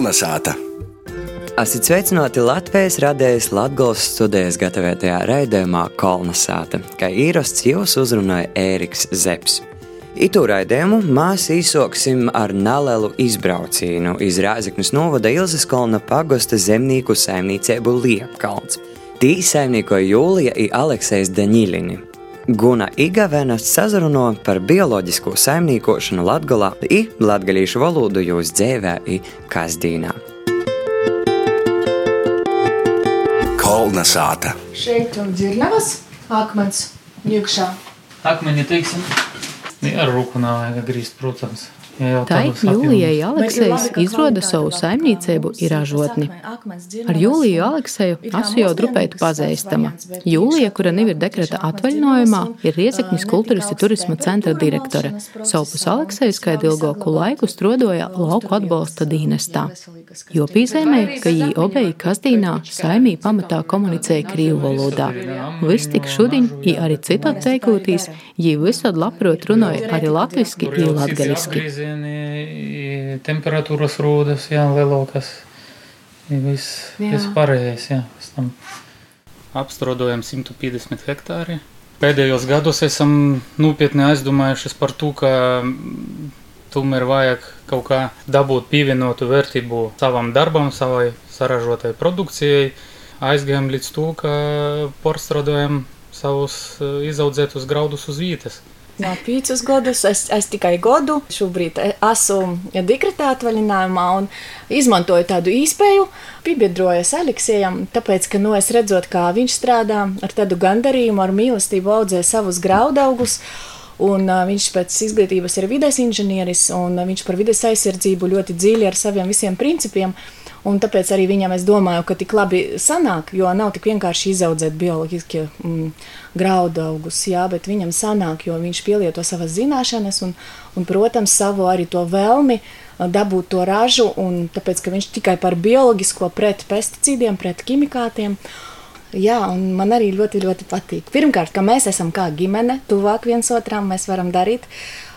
Kolnesāta! Esat sveicināti Latvijas radējas Latvijas studijas gatavotajā raidījumā Kolnesāta, kā īrasts jūs uzrunāja Ēriks Zepsi. Itu raidījumu mēs īsoksim ar nelielu izbraucienu iz Rāzaknes novada Ilzas kolna pagosta zemnieku saimniecību Liepkalns. Tī saimniekoja Jūlija i Aleksejs Daņilini. Guna Igavena sazaruno par bioloģisko saimniekošanu Latgolā i latgalīšu valodu jūs dzēvē i kasdīnā. Kolna sāta! Šeit un dzirnavas akmens iekšā. Akmeņi, teiksim, ar rūku nav grīzt, protams. Tai Jūlijai. Aleksejs izroda savu saimniecību ir ražotni. Ar Jūliju Alekseju asu jau drupētu pazīstama. Jūlija, kura nevis dekreta atvaļinājumā, ir Riezeknis kultūras un turisma centra direktore. Savukārt Aleksejs kādu ilgāku laiku strodoja lauku atbalsta dienestā. Jo pīzēmēja, ka viņi obeji kasdīnā saimī pamatā komunicēja krīvu valodā. Viss tik šudiņ, i arī citot teikūtīs, viņi visad labprot runāja arī latviski, i latgaliski. Apgriezieni, temperatūras rūdas, jā, lielākas. Viss, viss pārējais, jā. Pēc tam apstrodojam 150 hektāri. Pēdējos gados esam nopietni aizdomājušies par to, ka mm, tomēr vajag kaut kā dabūt pievienotu vērtību savam darbam, savai saražotai produkcijai. Aizgājām līdz to, ka pārstrādājam savus eh, izaudzētus graudus uz vietas. Jā, piecus gadus, es, es tikai gadu. Šobrīd esmu dekretā atvaļinājumā un izmantoju tādu īspēju, piebiedrojos Aleksējam, tāpēc, ka, nu, es redzot, kā viņš strādā ar tādu gandarījumu, ar mīlestību audzē savus graudaugus. Un, uh, viņš pēc izglītības ir vides inženieris, un uh, viņš par vides aizsardzību ļoti dziļi ar saviem visiem principiem. Un tāpēc arī viņam es domāju, ka tik labi sanāk, jo nav tik vienkārši izaudzēt bioloģiski mm, graudu augus, jā, bet viņam sanāk, jo viņš pielieto savas zināšanas un, un protams, savu arī to vēlmi uh, dabūt to ražu, un tāpēc, ka viņš tikai par bioloģisko pret pesticīdiem, pret ķimikātiem. Jā, un man arī ļoti, ļoti patīk. Pirmkārt, ka mēs esam kā ģimene, tuvāk viens otram, mēs varam darīt,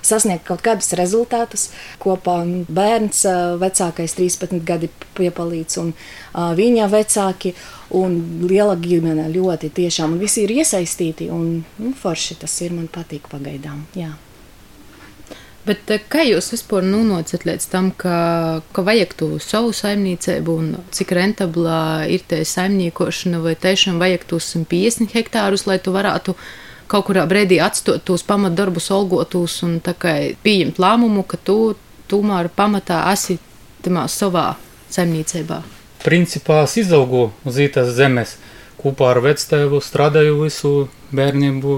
sasniegt kaut kādus rezultātus kopā. Bērns, vecākais, 13 gadi piepalīdz, un viņa vecāki, un liela ģimene ļoti tiešām, un visi ir iesaistīti, un nu, forši tas ir, man patīk pagaidām. Jā. Bet kā jūs vispār nonācat līdz tam, ka, ka vajag to savu saimniecību un cik rentablā ir tā saimniekošana, vai tiešām vajag tos 150 hektārus, lai tu varētu kaut kurā brīdī atstot tos pamatdarbus, olgotos un pieņemt lēmumu, ka tu tomēr pamatā esi savā saimniecībā? Principā es izaugu uz ītas zemes. Kopā ar vectēvu strādāju visu bērnību.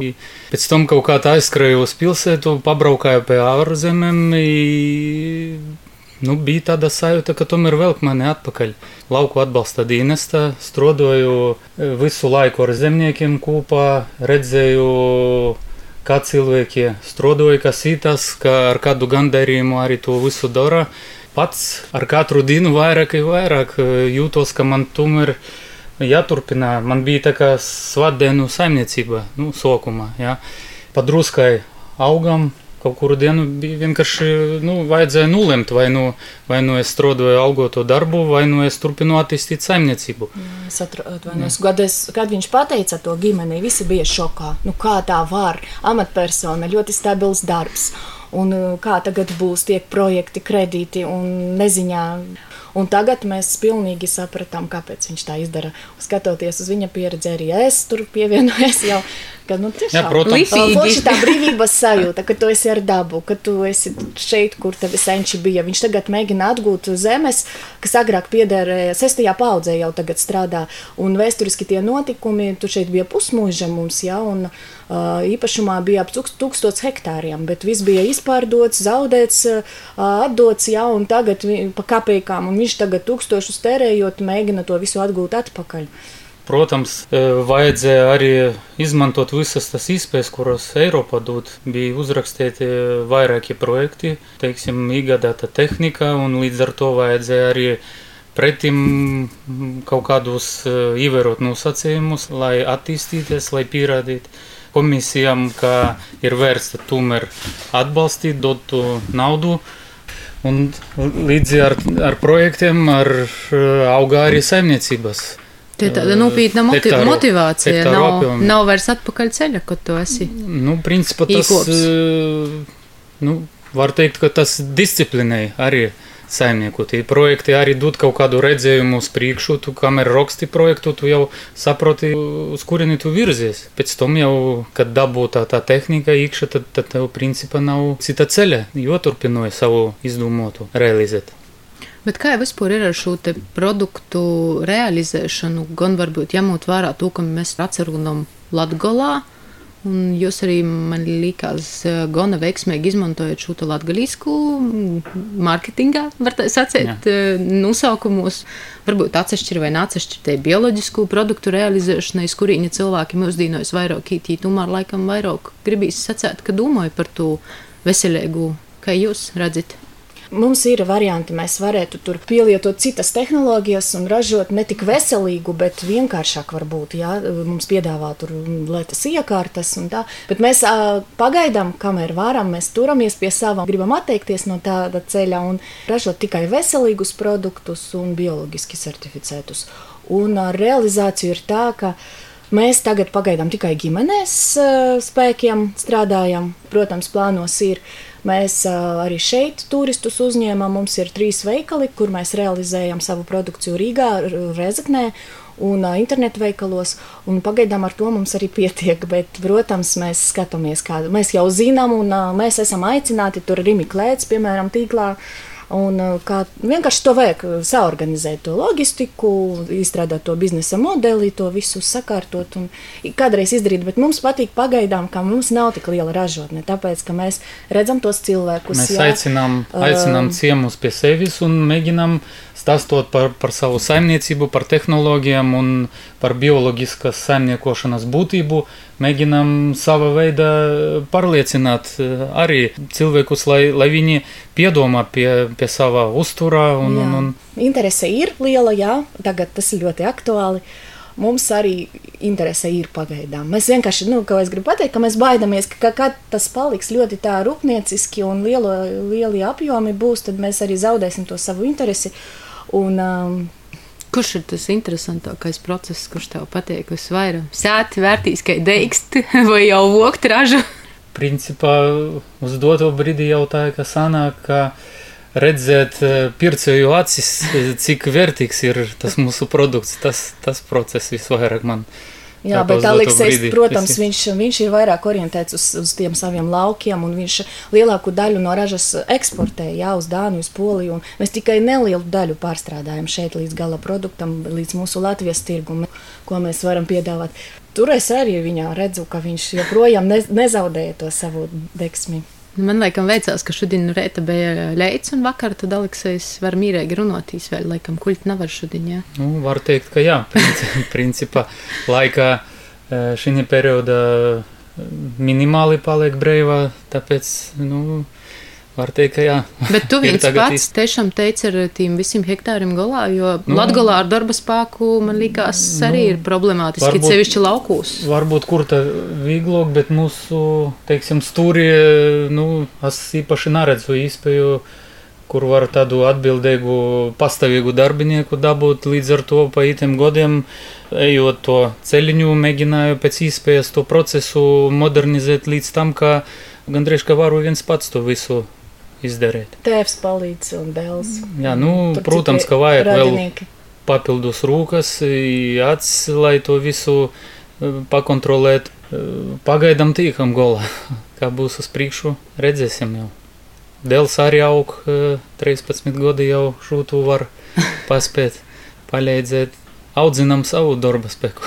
Pēc tam kaut kā tā aizskrēju uz pilsētu, pabraukāju pie ārzemēm. I, Nu, bija tāda sajūta, ka tomēr velk mani atpakaļ. Lauku atbalsta dienestā, strodoju e, visu laiku ar zemniekiem kopā, redzēju, kā cilvēki strodoja, kas ītas, ka ar kādu gandarījumu arī to visu dara. Pats ar katru dienu vairāk un vairāk e, jūtos, ka man tomēr jāturpina. Man bija tā kā svētdienu saimniecība, nu, sokumā. Ja. Padruskai augam. Kaut kuru dienu bija vienkārši nu, vajadzēja nulemt, vai nu, vai nu es strādāju algoto darbu, vai nu es turpinu attīstīt saimniecību. Es atvainojos, kad, es, kad viņš pateica to ģimenei, visi bija šokā. Nu, kā tā var? Amatpersona, ļoti stabils darbs. Un uh, kā tagad būs tie projekti, kredīti un neziņā. Un tagad mēs pilnīgi sapratām, kāpēc viņš tā izdara. Skatoties uz viņa pieredzi, arī es tur pievienojos jau. Ka, nu, tiešām, Jā, protams. Lifīgi. Forši tā brīvības sajūta, ka tu esi ar dabu, ka tu esi šeit, kur tevi senči bija. Viņš tagad mēģina atgūt zemes, kas agrāk piederēja sestajā paudzē, jau tagad strādā. Un vēsturiski tie notikumi, tu šeit bija pusmūža mums, ja, un uh, īpašumā bija ap tūkst- tūkstots hektāriem, bet viss bija izpārdots, zaudēts, uh, atdots, ja, un tagad pa kapekām, un viņš tagad tūkstošus tērējot, mēģina to visu atgūt atpakaļ. Protams, e, vajadzēja arī izmantot visas tās iespējas, kuras Eiropā dod. Bija uzrakstīti vairāki projekti, teiksim, iegādāta tehnika, un līdz ar to vajadzēja arī pretim kaut kādus e, ievērot nosacījumus, lai attīstīties, lai pierādītu komisijām, ka ir vērsta tomēr atbalstīt, dot naudu. Un līdzi ar, ar projektiem, ar augā arī saimniecības. Tā ir tāda nopietna motiv hektāru, motivācija. Hektāru nav, apjomi. nav vairs atpakaļ ceļa, kad tu esi. Nu, principā tas, nu, var teikt, ka tas disciplinēja arī saimnieku. Tie projekti arī dod kaut kādu redzējumu uz priekšu, tu kamēr raksti projektu, tu jau saproti, uz kurieni tu virzies. Pēc tam jau, kad dabū tā, tehnika iekšā, tad, tad tev principā nav cita ceļa, jo turpināja savu izdomātu realizēt. Bet kā jau vispār ir ar šo produktu realizēšanu, gan varbūt ņemot vērā to, ka mēs atcerunam Latgolā, Un jūs arī man likās eh, gana veiksmīgi izmantojot šo latgaļisku mārketingā, var tā sacīt, Jā. Eh, nosaukumos. Varbūt atsevišķi vai neatsevišķi bioloģisku produktu realizēšanai, kurīņa cilvēki mūsdīnos vairāk ītī, tomēr laikam vairāk gribīs sacēt, ka domāju par to veselīgu, kā jūs redzat. Mums ir varianti, mēs varētu tur pielietot citas tehnoloģijas un ražot ne tik veselīgu, bet vienkāršāk varbūt, jā, mums piedāvā tur lietas iekārtas un tā. Bet mēs pagaidām, kamēr varam, mēs turamies pie sava, gribam atteikties no tāda ceļa un ražot tikai veselīgus produktus un bioloģiski certificētus. Un ar realizāciju ir tā, ka Mēs tagad pagaidām tikai ģimenes spēkiem strādājam. Protams, plānos ir Mēs arī šeit turistus uzņēmām. Mums ir trīs veikali, kur mēs realizējam savu produkciju Rīgā, Rezeknē un internetu veikalos. Un pagaidām ar to mums arī pietiek. Bet, protams, mēs skatāmies, kāda mēs jau zinām, un mēs esam aicināti tur Rimi Klēts, piemēram, tīklā. Un, uh, kā, vienkārši to vajag saorganizēt, to loģistiku, izstrādāt to biznesa modeli, to visu sakārtot un kādreiz izdarīt. Bet mums patīk pagaidām, ka mums nav tik liela ražotne, tāpēc ka mēs redzam tos cilvēkus. Mēs jā, aicinām, aicinām ciemus pie sevis un mēģinām stāstot par, par savu saimniecību, par tehnoloģijām un par bioloģiskas saimniekošanas būtību, mēģinām sava veida pārliecināt eh, arī cilvēkus, lai, lai viņi piedomā pie, pie sava uzturā. Un, jā. un, un... Interese ir liela, jā, tagad tas ir ļoti aktuāli. Mums arī interese ir pagaidām. Mēs vienkārši, nu, ko es gribu pateikt, ka mēs baidāmies, ka, kad tas paliks ļoti tā rūpnieciski un lielo, lieli apjomi būs, tad mēs arī zaudēsim to savu interesi. Un, um, Kurš ir tas interesantākais process, kurš tev patīk visvairāk? Sēti vērtīs, ka dēkst vai jau vokt ražu? Principā uz doto brīdi jau tā, ka sanāk, ka redzēt eh, pircēju acis, cik vērtīgs ir tas mūsu produkts, tas, tas process visvairāk man patīk Jā, bet Aleksis, protams, viņš, viņš ir vairāk orientēts uz, uz tiem saviem laukiem, un viņš lielāko daļu no ražas eksportē jā, uz Dāniju, uz Poliju. Mēs tikai nelielu daļu pārstrādājam šeit līdz gala produktam, līdz mūsu Latvijas tirgumam, ko mēs varam piedāvāt. Tur es arī viņā redzu, ka viņš joprojām ne, nezaudēja to savu deksmi. Man liekas, veicās, ka šodien no rīta bija leids, un vakar tad Aleksis var mīrīgi runātīs, vēl laikam kuļt nevar šodien, jā? Nu, var teikt, ka jā, principā laikā e, šī perioda minimāli paliek breivā, tāpēc, nu, Var teikt, ka jā. Bet tu viens pats īsti... tiešām teici ar tiem visiem hektāriem galā, jo nu, Latgalā ar darba spēku man likās arī nu, ir problemātiski, varbūt, sevišķi laukūs. Varbūt kur tā vieglāk, bet mūsu, teiksim, stūri, nu, es īpaši neredzu īspēju, kur var tādu atbildīgu, pastāvīgu darbinieku dabūt līdz ar to pa ītiem godiem, ejot to ceļiņu, mēģināju pēc īspējas to procesu modernizēt līdz tam, ka gandrīz ka varu viens pats to visu izdarīt. Tēvs palīdz un dēls. Jā, nu, Tur protams, ka vajag radinieki. vēl papildus rūkas, acis, lai to visu e, pakontrolēt. E, pagaidām tīkam golā. Kā būs uz priekšu, redzēsim jau. Dēls arī aug, 13 e, gadi jau šūtu var paspēt, palīdzēt. Audzinam savu darba spēku.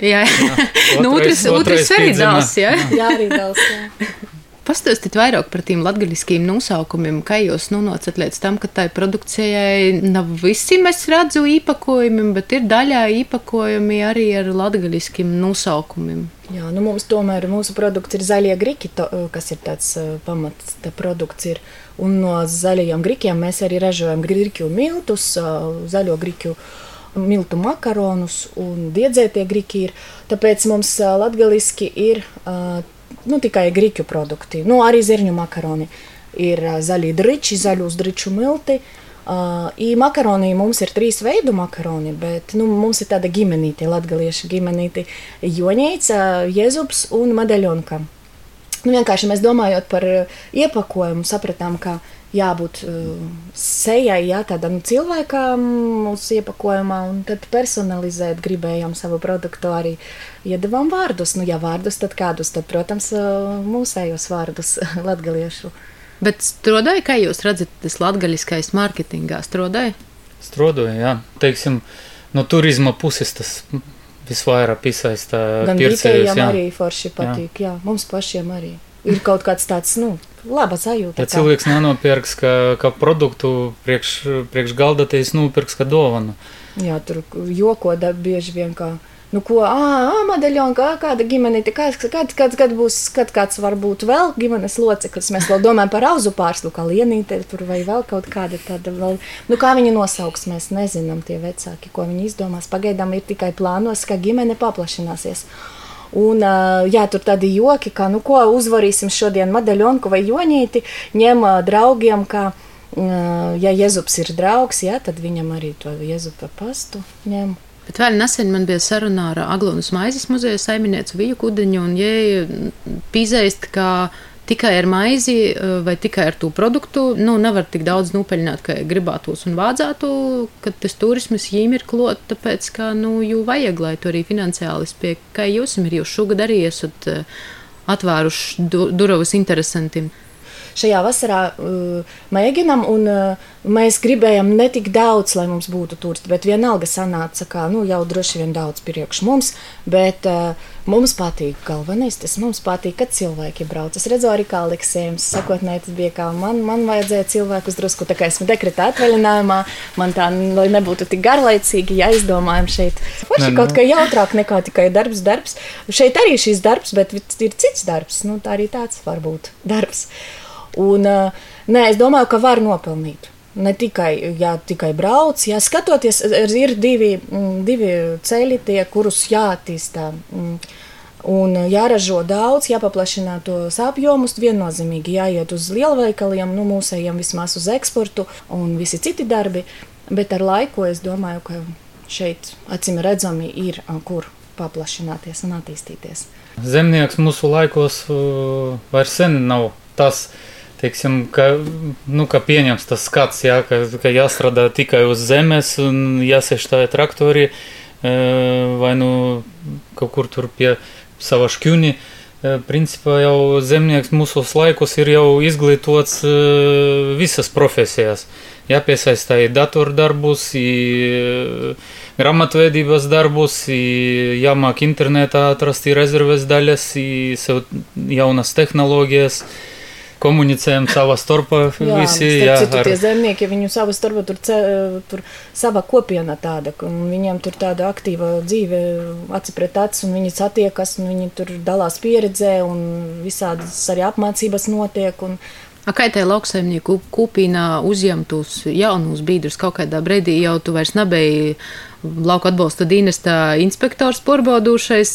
Jā, jā. nu, otrs, otrs, otrs arī dēls, jā? Jā, arī dēls, jā. Pastāstiet vairāk par tiem latgaļiskiem nosaukumiem, kā jūs nonācat līdz tam, ka tai produkcijai nav visi mēs redzu īpakojumi, bet ir daļā īpakojumi arī ar latgaļiskiem nosaukumiem. Jā, nu mums tomēr mūsu produkts ir zaļie griki, to, kas ir tāds uh, pamats, tā produkts ir. Un no zaļajiem grikiem mēs arī ražojam griķu miltus, uh, zaļo griķu miltu makaronus un diedzētie griki ir. Tāpēc mums latgaliski ir uh, nu, tikai grīķu produkti, nu, arī zirņu makaroni. ir zaļie driči, zaļus driču milti. Uh, makaroni mums ir trīs veidu makaroni, bet nu, mums ir tāda ģimenīte, latgaliešu ģimenīte, joņīca, jezups un madeļonka. Nu, vienkārši mēs domājot par iepakojumu, sapratām, ka jābūt uh, sejai, jā, tādam cilvēkam mūsu iepakojumā, un tad personalizēt gribējām savu produktu arī iedavām vārdus. Nu, ja vārdus, tad kādus, tad, protams, uh, mūsējos vārdus latgaliešu. Bet strādāja, kā jūs redzat, tas latgaļiskais mārketingā strādāja? Strādāja, jā. Teiksim, no turisma puses tas visvairāk piesaista pircējus. Gan arī forši patīk, jā. jā, mums pašiem arī. Ir kaut kāds tāds, nu, laba sajūta. Ja cilvēks nenopirks kā, kā produktu priekš, priekš galda, tad viņš nopirks kā dovanu. Jā, tur joko da bieži vien kā. Nu, ko, ah, medaļona, kā, kāda ģimene, kāds, kāds, kāds, kāds būs, kad kāds var būt vēl ģimenes loceklis. Mēs vēl domājam par auzu pārslu, kā lienīte tur vai vēl kaut kāda tāda vēl. Nu, kā viņi nosauks, mēs nezinām tie vecāki, ko viņi izdomās. Pagaidām ir tikai plānos, ka ģimene paplašināsies. Un, jā, tur tādi joki, kā, nu, ko uzvarīsim šodien, medaļonku vai joņīti, ņem draugiem, kā, ja Jezups ir draugs, jā, tad viņam arī to Jezupa pastu ņem. Bet vēl nesen man bija saruna ar Aglonas maizes muzeja saimnieci Viju Kudiņu, un jie pīzēst, ka tikai ar maizi vai tikai ar to produktu nu, nevar tik daudz nopeļņot, kā gribētos un vādzētu, ka tas turismas jīm ir klot, tāpēc, ka, nu, jū vajag, lai to arī finansiāli spēj, kā jūs ir, jūs šogad arī esat atvēruši du durvis interesantiem šajā vasarā uh, mēģinam, un uh, mēs gribējām ne tik daudz, lai mums būtu turisti, bet vienalga sanāca, ka nu, jau droši vien daudz priekš mums, bet uh, mums patīk galvenais, tas mums patīk, kad cilvēki brauc. Es redzu arī kā Aleksējums, sakotnēji tas bija kā man, man vajadzēja cilvēkus drusku, tā kā esmu dekretā atvaļinājumā, man tā, lai nebūtu tik garlaicīgi, ja izdomājam šeit. Forši kaut kā jautrāk nekā tikai darbs, darbs. Šeit arī šis darbs, bet ir cits darbs, nu tā arī tāds var būt darbs. Un, nē, es domāju, ka var nopelnīt. Ne tikai, jā, tikai brauc, jā, skatoties, ir divi, divi ceļi, tie, kurus jāattīstā. Un jāražo daudz, jāpaplašina tos apjomus. Viennozīmīgi jāiet uz lielveikaliem, nu, mūsējiem vismaz uz eksportu un visi citi darbi. Bet ar laiku es domāju, ka šeit acīm redzami ir kur paplašināties un attīstīties. Zemnieks mūsu laikos vairs sen nav tas, kas teiksim, ka, nu, ka pieņems tas skats, jā, ka, ka jāstrādā tikai uz zemes un jāsēž tā traktori e, vai nu kaut kur tur pie sava šķūni. E, principā jau zemnieks mūsos laikos ir jau izglītots e, visas profesijās. Jāpiesaista i datordarbus, i grāmatvedības darbus, i jāmāk internetā atrast i rezerves daļas, i sev jaunas tehnoloģijas. Uh, komunicējam savā starpā. Jā, visi, jā, citu, ar... tie zemnieki, viņu savā starpā tur, tur sava kopiena tāda, un viņiem tur tāda aktīva dzīve aci pret acis, un viņi satiekas, un viņi tur dalās pieredzē, un visādas arī apmācības notiek. Un, A kā tajā lauksaimnieku kūpīnā uzņemtos jaunus biedrus kaut kādā brīdī jau tu vairs nebija lauka atbalsta dienestā inspektors porbaudūšais,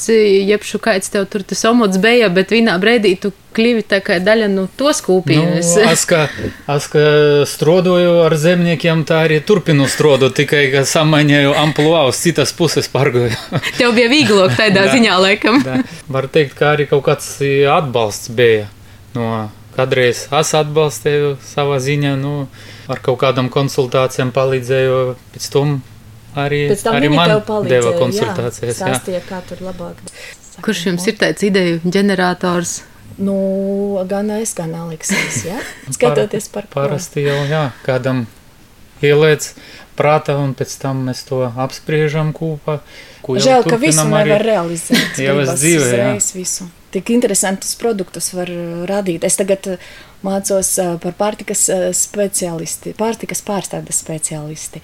jebšu kāds tev tur tas omots bija, bet vienā brīdī tu kļuvi tā kā daļa no to skūpīnes. Nu, es kā, es kā strodoju ar zemniekiem, tā arī turpinu strodot, tikai ka samaņēju ampluā uz citas puses pārgoju. Tev bija vieglāk tādā ziņā, laikam. Da. Var teikt, ka arī kaut kāds atbalsts bija no kādreiz es atbalstīju savā ziņā, nu, ar kaut kādām konsultācijām palīdzēju pēc tam arī, arī man deva konsultācijas. Jā, sāstīja, kā tur labāk. Kurš jums ir tāds ideju ģenerators? Nu, gan es, gan Aleksis, jā. Skatoties par ko. Parasti jau, jā, kādam ieliec prātā un pēc tam mēs to apspriežam kopā. Žēl, ka visu nevar realizēt. jau es dzīvē, jā. Visu. Tik interesantus produktus var radīt. Es tagad mācos par pārtikas speciālisti, pārtikas pārstādes speciālisti.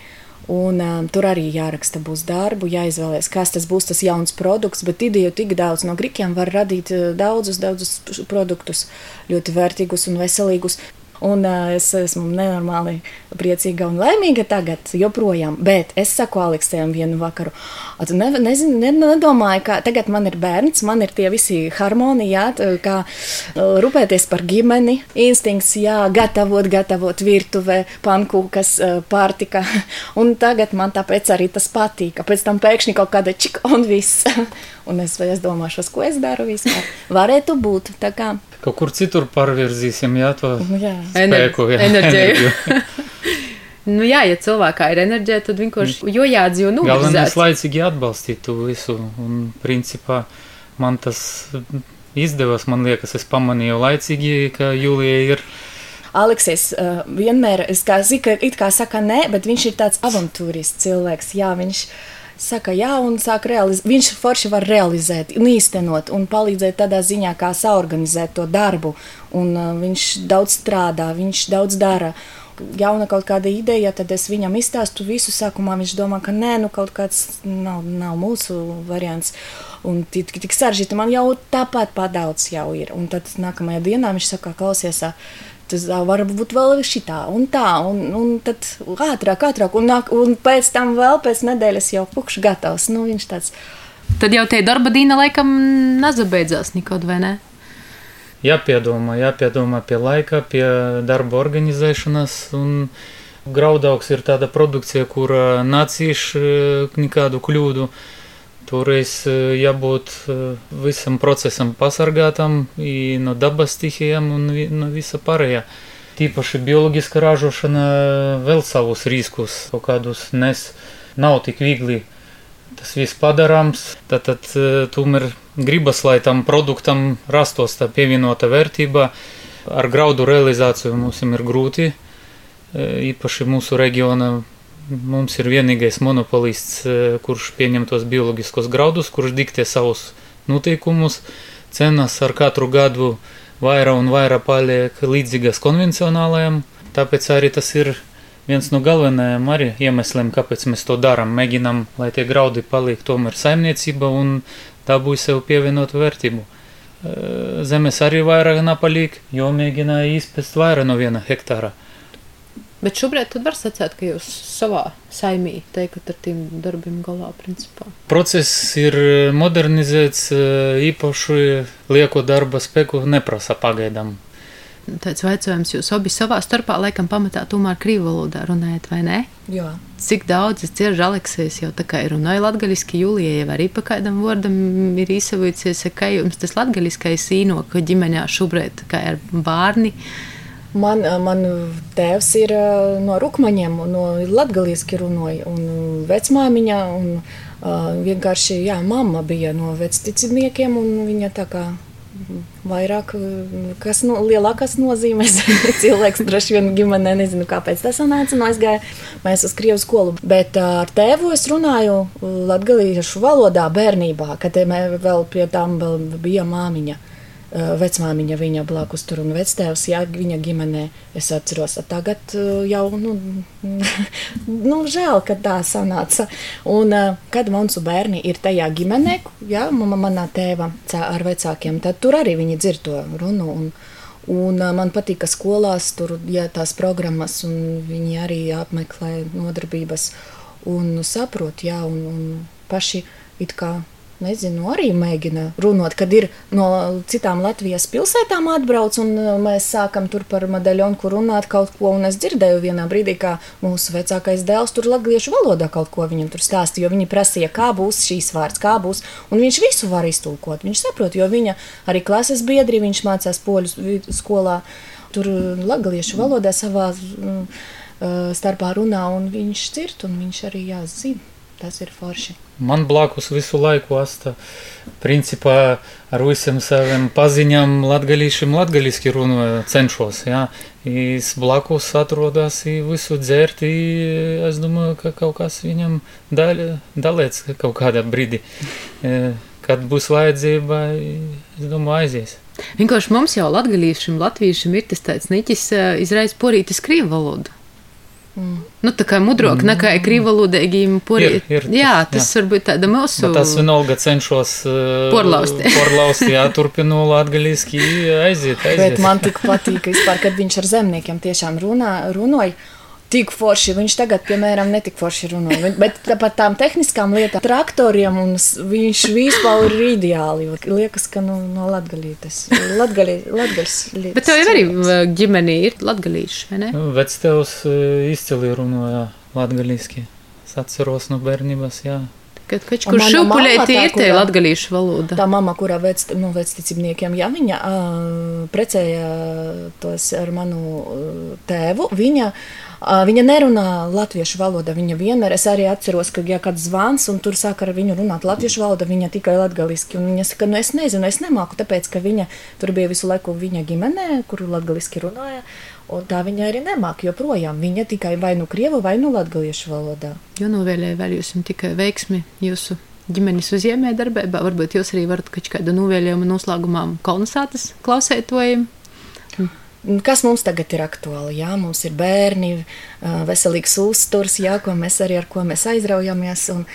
Un, um, tur arī jāraksta būs darbu, jāizvēlēs, kas tas būs tas jauns produkts, bet ideju tik daudz no grikiem var radīt daudzus, daudzus produktus, ļoti vērtīgus un veselīgus. Un uh, es esmu nenormāli priecīga un laimīga tagad, joprojām. Bet es saku Aleksējam vienu vakaru, tu ne, nezinu, ne, nedomāju, ka tagad man ir bērns, man ir tie visi harmonija, kā rūpēties par ģimeni, instinkts, jā, gatavot, gatavot virtuvē, pankūkas, pārtika. Un tagad man tāpēc arī tas patīk. Pēc tam pēkšņi kaut kāda čika un viss. Un es, es domāšu, ko es daru vispār. Varētu būt tā kā. Kaut kur citur pārvirzīsim, jā, to jā. spēku, jā, enerģiju. nu, jā, ja cilvēkā ir enerģija, tad vienkārši jo jādzīvo nu. Galvenais laicīgi atbalstīt to visu. Un principā man tas izdevās, man liekas, es pamanīju laicīgi, ka Jūlija ir. Aleksis uh, vienmēr, es kā zinu, it kā saka nē, bet viņš ir tāds avantūrists cilvēks. Jā, viņš ir saka, jā, un sāk realizēt. Viņš forši var realizēt, un īstenot, un palīdzēt tādā ziņā, kā saorganizēt to darbu. Un, uh, viņš daudz strādā, viņš daudz dara. Jauna kaut kāda ideja, tad es viņam izstāstu visu sākumā. Viņš domā, ka nē, nu kaut kāds nav, nav mūsu variants. Un tik, tik sarežģīti man jau tāpat padaudz jau ir. Un tad nākamajā dienā viņš saka, klausies, tas var būt vēl šitā un tā, un, un tad ātrāk, ātrāk, un, nāk, un pēc tam vēl pēc nedēļas jau pukšs gatavs. Nu, viņš tāds. Tad jau tie darba dīna laikam nezabeidzās nekad, vai ne? Jāpiedomā, jāpiedomā pie laika, pie darba organizēšanas, un graudaugs ir tāda produkcija, kura nācīš nekādu kļūdu. Uh, Toreiz jābūt visam procesam pasargātam no dabas stihijām un no visa pārējā. Tīpaši bioloģiska ražošana vēl savus riskus, kaut kādus nes, nav tik viegli tas viss padarāms. Tad, tad tomēr gribas, lai tam produktam rastos tā pievienota vērtība. Ar graudu realizāciju mums ir grūti, īpaši mūsu reģiona Mums ir vienīgais monopolists, e, kurš pieņem tos bioloģiskos graudus, kurš diktē savus noteikumus. Cenas ar katru gadu vairāk un vairāk paliek līdzīgas konvencionālajām. Tāpēc arī tas ir viens no galvenajiem arī iemesliem, kāpēc mēs to darām. Mēģinām, lai tie graudi paliek tomēr saimniecība un dabūj sev pievienotu vērtību. E, zemes arī vairāk napaliek, jo mēģināja izpest vairāk no viena hektāra. Bet šobrīd var sacīt, ka jūs savā saimī teikat ar tiem darbiem galā, principā. Process ir modernizēts, īpaši lieko darba spēku neprasa pagaidām. Tāds jautājums, jūs abi savā starpā laikam pamatā tomēr krīvu valodā runājat, vai ne? Jā. Cik daudz es cieši Aleksijas jau tā kā ir runāju latgaļiski, Julija jau arī pa kādam vārdam ir izsavujusies, ka jums tas latgaļiskais īnoka ģimenē šobrīd kā ir bārni. Man, man tēvs ir no rūkmaņiem, no latgalieski runāja, un vecmāmiņa, un uh, vienkārši, jā, mamma bija no vecticībniekiem, un viņa tā kā vairāk, kas no, lielākās nozīmēs cilvēks droši vien ģimenē, nezinu, kāpēc tas sanāca, un aizgāja mēs uz Krievu skolu. Bet ar tēvu es runāju latgaliešu valodā bērnībā, kad vēl pie tām vēl bija māmiņa. Eh, vecmāmiņa viņa blakus tur un vectēvs, jā, viņa ģimenē. Es atceros, tagad eh, jau, nu, nu žēl, ka tā sanāca. Un, eh, kad mūsu bērni ir tajā ģimenē, jā, mama manā tēva ar vecākiem, tad tur arī viņi dzird to runu. Un, un man patīk, ka skolās tur ir tās programmas, un viņi arī apmeklē nodarbības un saprot, jā, un, un paši it kā nezinu, arī mēģina runāt, kad ir no citām Latvijas pilsētām atbrauc, un uh, mēs sākam tur par medaļonu runāt kaut ko, un es dzirdēju vienā brīdī, kā mūsu vecākais dēls tur latviešu valodā kaut ko viņam tur stāstīja, jo viņi prasīja, kā būs šīs vārds, kā būs, un viņš visu var iztulkot, viņš saprot, jo viņa arī klases biedri, viņš mācās poļu skolā, tur uh, latviešu valodā savā mm, uh, starpā runā, un viņš dzird, un viņš arī jāzina. Tas ir forši. Man blakus visu laiku asta, principā ar visiem saviem paziņām latgalīšiem latgalīski runāju, cenšos, jā. Es blakus atrodas visu dzērt, es domāju, ka kaut kas viņam daļ, dalēts kaut kādā brīdī. E, kad būs vajadzība, es domāju, aizies. Vienkārši mums jau latgalīšiem, latviešiem ir tas tāds niķis e, izraisa porītis krievu valodu. Nu, tā kā mudrāk mm. nekā krīvalodīgiem poriem. Jā, tas jā. varbūt tāda mūsu. Bet tas vienalga cenšos uh, porlaust. porlaust, jā, turpinu latgaļiski aiziet, aiziet. Bet man tik patīk vispār, kad viņš ar zemniekiem tiešām runā, runoja tik forši. Viņš tagad, piemēram, netik forši runā. Bet par tām tehniskām lietām, traktoriem, un viņš vispār ir ideāli. Liekas, ka nu, no latgalītes. Latgalī, latgaļs lietas. Bet tev jau arī ģimenī ir latgalīši, vai ne? Nu, vec tevs izcili runāja latgalīski. Es atceros no bērnības, jā. Kad kaut kur šūpuļēti ir tie latgalīšu valoda. Tā mamma, kurā vec, nu, vecticībniekiem, ja viņa uh, precēja tos ar manu uh, tēvu, viņa uh, Viņa nerunā latviešu valodā. Viņa vienmēr, es arī atceros, ka, ja kāds zvans un tur sāk ar viņu runāt latviešu valodā, viņa tikai latgaliski. Un viņa saka, nu es nezinu, es nemāku, tāpēc, ka viņa tur bija visu laiku viņa ģimenē, kuru latgaliski runāja. Un tā viņa arī nemāca joprojām. Viņa tikai vai nu krievu, vai nu latviešu valodā. Jo novēlēju vēl jums tikai veiksmi jūsu ģimenes uzņēmē darbībā. Varbūt jūs arī varat kaut kādu novēlējumu noslēgumā kolonizācijas klausētojiem. Kas mums tagad ir aktuāli? Jā, mums ir bērni, veselīgs uzturs, jā, ko mēs arī ar ko mēs aizraujamies. Un,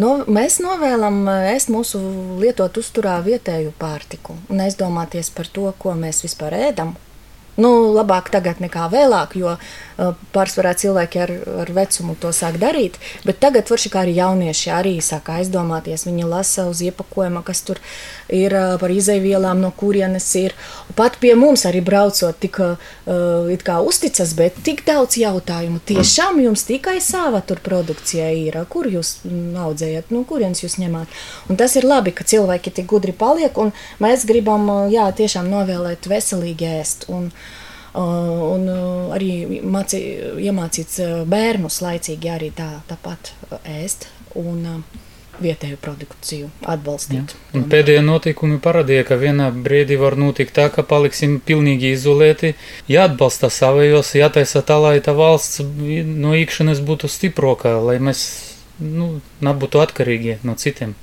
no, mēs novēlam ēst mūsu lietot uzturā vietēju pārtiku un aizdomāties par to, ko mēs vispār ēdam. Nu, labāk tagad nekā vēlāk, jo pārsvarā cilvēki ar, ar vecumu to sāk darīt. Bet tagad, kā arī jaunieši, arī sāk aizdomāties. Viņi lasa uz iepakojuma, kas tur ir par izaivielām, no kurienes ir. Pat pie mums arī braucot, tik uh, uzticas, bet tik daudz jautājumu. Tiešām jums tikai sava tur produkcija ir, kur jūs audzējat, no kurienes jūs ņemat. Un tas ir labi, ka cilvēki tik gudri paliek, un mēs gribam, jā, tiešām novēlēt veselīgi ēst. Un, uh, un arī mācī, iemācīts bērnus laicīgi arī tā, tāpat ēst un vietēju produkciju atbalstīt. Ja. Pēdējie notikumi parādīja, ka vienā brīdī var notikt tā, ka paliksim pilnīgi izolēti, jāatbalsta savējos, jātaisa tā, lai tā valsts no īkšanas būtu stiprākā, lai mēs nu, nebūtu atkarīgi no citiem.